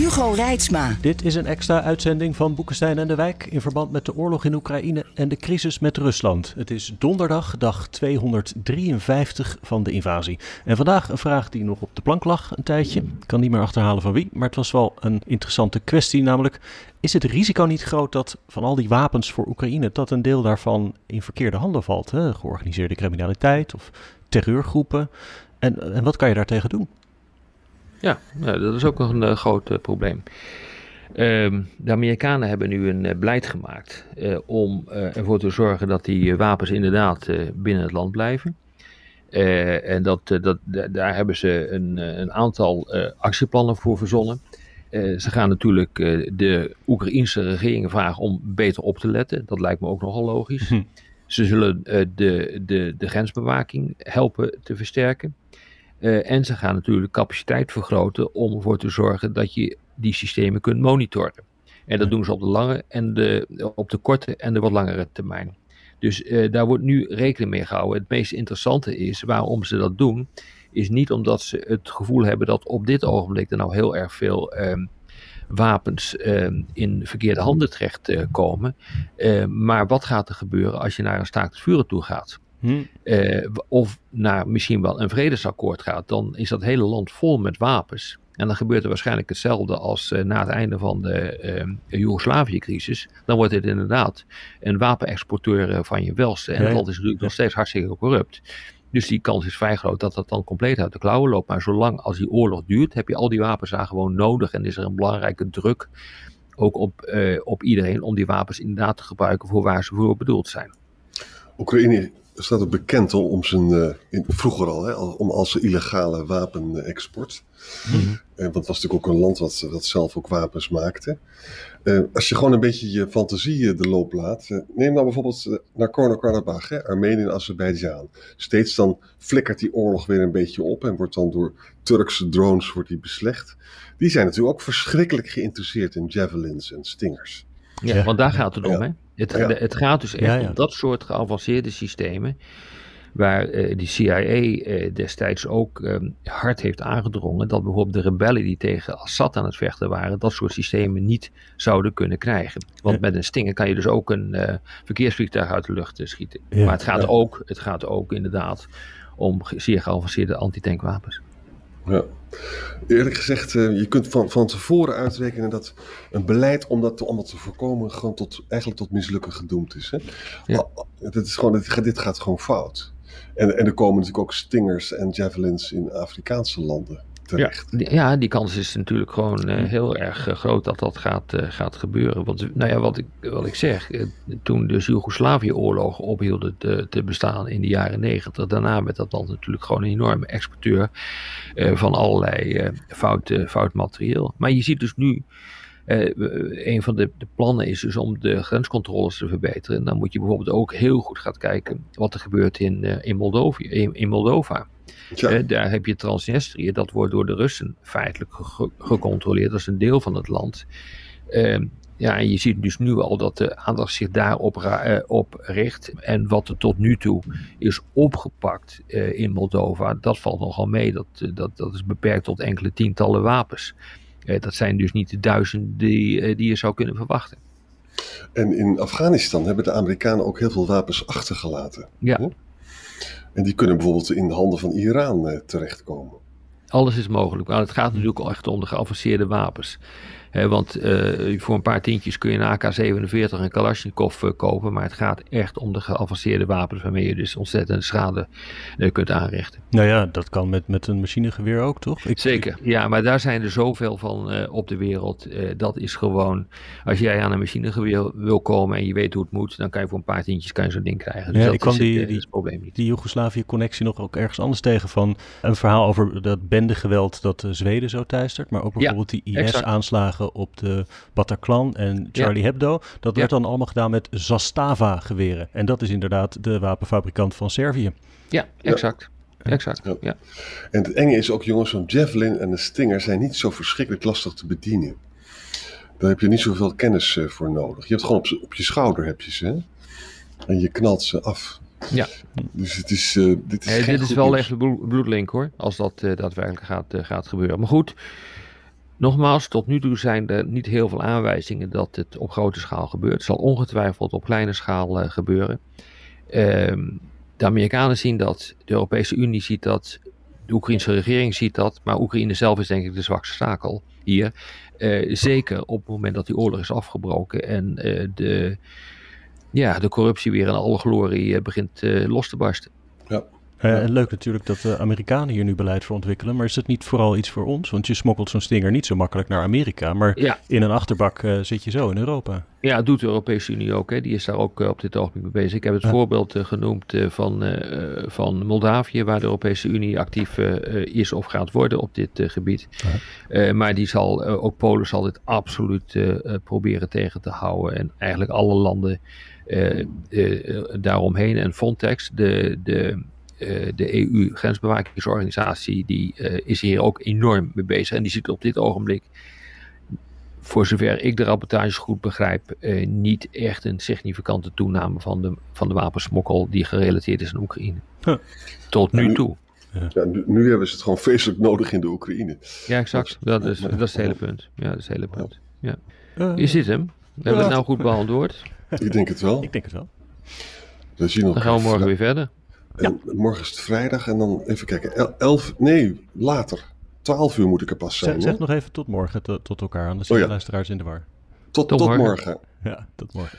Hugo Reitsma. Dit is een extra uitzending van Boekenstein en de Wijk in verband met de oorlog in Oekraïne en de crisis met Rusland. Het is donderdag, dag 253 van de invasie. En vandaag een vraag die nog op de plank lag een tijdje. Ik kan niet meer achterhalen van wie, maar het was wel een interessante kwestie. Namelijk, is het risico niet groot dat van al die wapens voor Oekraïne, dat een deel daarvan in verkeerde handen valt? Georganiseerde criminaliteit of terreurgroepen. En, en wat kan je daartegen doen? Ja, dat is ook nog een uh, groot uh, probleem. Uh, de Amerikanen hebben nu een uh, beleid gemaakt om ervoor te zorgen dat die wapens inderdaad binnen het land blijven. en dat, dat, daar hebben ze een, een aantal actieplannen voor verzonnen. ze gaan natuurlijk de Oekraïnse regering vragen om beter op te letten. Dat lijkt me ook nogal logisch. Hm. Ze zullen de, de, de grensbewaking helpen te versterken. Uh, en ze gaan natuurlijk capaciteit vergroten om ervoor te zorgen dat je die systemen kunt monitoren. En dat doen ze op de lange en de, op de korte en de wat langere termijn. Dus uh, daar wordt nu rekening mee gehouden. Het meest interessante is waarom ze dat doen, is niet omdat ze het gevoel hebben dat op dit ogenblik er nou heel erg veel uh, wapens in verkeerde handen terechtkomen. maar wat gaat er gebeuren als je naar een staakt vuren toe gaat? Hm. Uh, of naar misschien wel een vredesakkoord gaat, dan is dat hele land vol met wapens. En dan gebeurt er waarschijnlijk hetzelfde als uh, na het einde van de uh, Joegoslavië-crisis. Dan wordt het inderdaad een wapenexporteur van je welste. En het land is natuurlijk nog steeds hartstikke corrupt. Dus die kans is vrij groot dat dat dan compleet uit de klauwen loopt. Maar zolang als die oorlog duurt, heb je al die wapens daar gewoon nodig. En is er een belangrijke druk ook op, op iedereen om die wapens inderdaad te gebruiken voor waar ze voor bedoeld zijn. Oekraïne staat ook bekend om zijn, uh, in, vroeger al, hè, om als illegale wapenexport. Mm -hmm. uh, want het was natuurlijk ook een land wat, dat zelf ook wapens maakte. Uh, als je gewoon een beetje je fantasie de loop laat. neem nou bijvoorbeeld Nagorno-Karabakh, Armenië en Azerbeidzjan. Steeds dan flikkert die oorlog weer een beetje op en wordt dan door Turkse drones wordt die beslecht. Die zijn natuurlijk ook verschrikkelijk geïnteresseerd in javelins en stingers. Ja, want daar gaat het om, ja. hè? Het, ja. het, gaat dus echt ja, ja. om dat soort geavanceerde systemen. Waar uh, die CIA uh, destijds ook um, hard heeft aangedrongen dat bijvoorbeeld de rebellen die tegen Assad aan het vechten waren, dat soort systemen niet zouden kunnen krijgen. Want met een stinger kan je dus ook een uh, verkeersvliegtuig uit de lucht schieten. maar het gaat, ook, het gaat ook inderdaad om zeer geavanceerde antitankwapens. Ja. Eerlijk gezegd, uh, je kunt van, van tevoren uitrekenen dat een beleid om dat te, om dat te voorkomen gewoon tot, eigenlijk tot mislukken gedoemd is. Hè? Ja. Dit, is gewoon, dit, dit gaat gewoon fout. En, en er komen natuurlijk ook stingers en javelins in Afrikaanse landen. Ja, die, ja, die kans is natuurlijk gewoon uh, heel erg uh, groot dat dat gaat, uh, gaat gebeuren. Want nou ja, wat ik, wat ik zeg, toen de Joegoslavië-oorlogen ophielden te, te, bestaan in de jaren negentig, daarna werd dat land natuurlijk gewoon een enorme exporteur van allerlei fout, fout materieel. Maar je ziet dus nu, een van de, de, plannen is dus om de grenscontroles te verbeteren. En dan moet je bijvoorbeeld ook heel goed gaan kijken wat er gebeurt in, in, Moldovië, in, in Moldova. Ja. daar heb je Transnistrië, dat wordt door de Russen feitelijk ge gecontroleerd als een deel van het land. Uh, ja, en je ziet dus nu al dat de aandacht zich daarop uh, op richt. En wat er tot nu toe is opgepakt uh, in Moldova, dat valt nogal mee. Dat, dat, dat is beperkt tot enkele tientallen wapens. dat zijn dus niet de duizenden die, die je zou kunnen verwachten. En in Afghanistan hebben de Amerikanen ook heel veel wapens achtergelaten. Ja. En die kunnen bijvoorbeeld in de handen van Iran uh, terechtkomen. Alles is mogelijk. Maar het gaat natuurlijk al echt om de geavanceerde wapens want uh, voor een paar tientjes kun je een AK-47 en Kalashnikov uh, kopen. Maar het gaat echt om de geavanceerde wapens waarmee je dus ontzettend schade uh, kunt aanrichten. Nou ja, dat kan met, met een machinegeweer ook, toch? Ik, Zeker, ja. Maar daar zijn er zoveel van op de wereld. dat is gewoon, als jij aan een machinegeweer wil komen en je weet hoe het moet, dan kan je voor een paar tientjes kan je zo'n ding krijgen. Dus ja, dat ik kwam is die, het, die, het probleem niet. Die Joegoslavië-connectie nog ook ergens anders tegen van een verhaal over dat bendegeweld dat Zweden zo teistert, maar ook bijvoorbeeld die IS-aanslagen op de Bataclan en Charlie Hebdo. Dat werd dan allemaal gedaan met Zastava-geweren. En dat is inderdaad de wapenfabrikant van Servië. Ja, exact. Exact, ja. En het enge is ook, jongens, zo'n Javelin en een Stinger zijn niet zo verschrikkelijk lastig te bedienen. Daar heb je niet zoveel kennis uh, voor nodig. Je hebt gewoon op, op je schouder heb je ze. Hè? En je knalt ze af. Ja. Dus het is, uh, dit is, hey, dit is wel echt een bloedlink hoor, als dat uh, daadwerkelijk gaat, gaat gebeuren. Maar goed, nogmaals, tot nu toe zijn er niet heel veel aanwijzingen dat het op grote schaal gebeurt. Het zal ongetwijfeld op kleine schaal gebeuren. Ehm, de Amerikanen zien dat, de Europese Unie ziet dat, de Oekraïnse regering ziet dat, maar Oekraïne zelf is denk ik de zwakste stakel hier. Zeker op het moment dat die oorlog is afgebroken en de, ja, de corruptie weer in alle glorie uh, begint los te barsten. Ja. Uh, en leuk natuurlijk dat de Amerikanen hier nu beleid voor ontwikkelen. Maar is het niet vooral iets voor ons? Want je smokkelt zo'n stinger niet zo makkelijk naar Amerika. Maar ja. in een achterbak uh, zit je zo in Europa. Ja, dat doet de Europese Unie ook. Hè. Die is daar ook uh, op dit ogenblik mee bezig. Ik heb het ja. voorbeeld genoemd van, van Moldavië, waar de Europese Unie actief is of gaat worden op dit gebied. Ja. maar die zal, ook Polen zal dit absoluut proberen tegen te houden. En eigenlijk alle landen daaromheen. En Frontex, de. de uh, de EU-grensbewakingsorganisatie, die uh, is hier ook enorm mee bezig. En die ziet op dit ogenblik, voor zover ik de rapportages goed begrijp, uh, niet echt een significante toename van de, van de wapensmokkel die gerelateerd is aan Oekraïne. Huh. Tot nu toe. Ja. ja nu, nu, hebben ze het gewoon feestelijk nodig in de Oekraïne. Ja, exact. Dat is, dat is het hele punt. Ja, dat is het hele punt. Ja. Is dit hem? Hebben we het nou goed beantwoord? Ik denk het wel. Ik denk het wel. Dan, zien we dan gaan we morgen weer verder. En ja. morgen is het vrijdag en dan even kijken. Elf, nee, later. 12 uur moet ik er pas zijn. Zeg, zeg nog even tot morgen to, tot elkaar, anders zijn oh, ja. de luisteraars in de war. Tot, tot, tot morgen. morgen. Ja, tot morgen.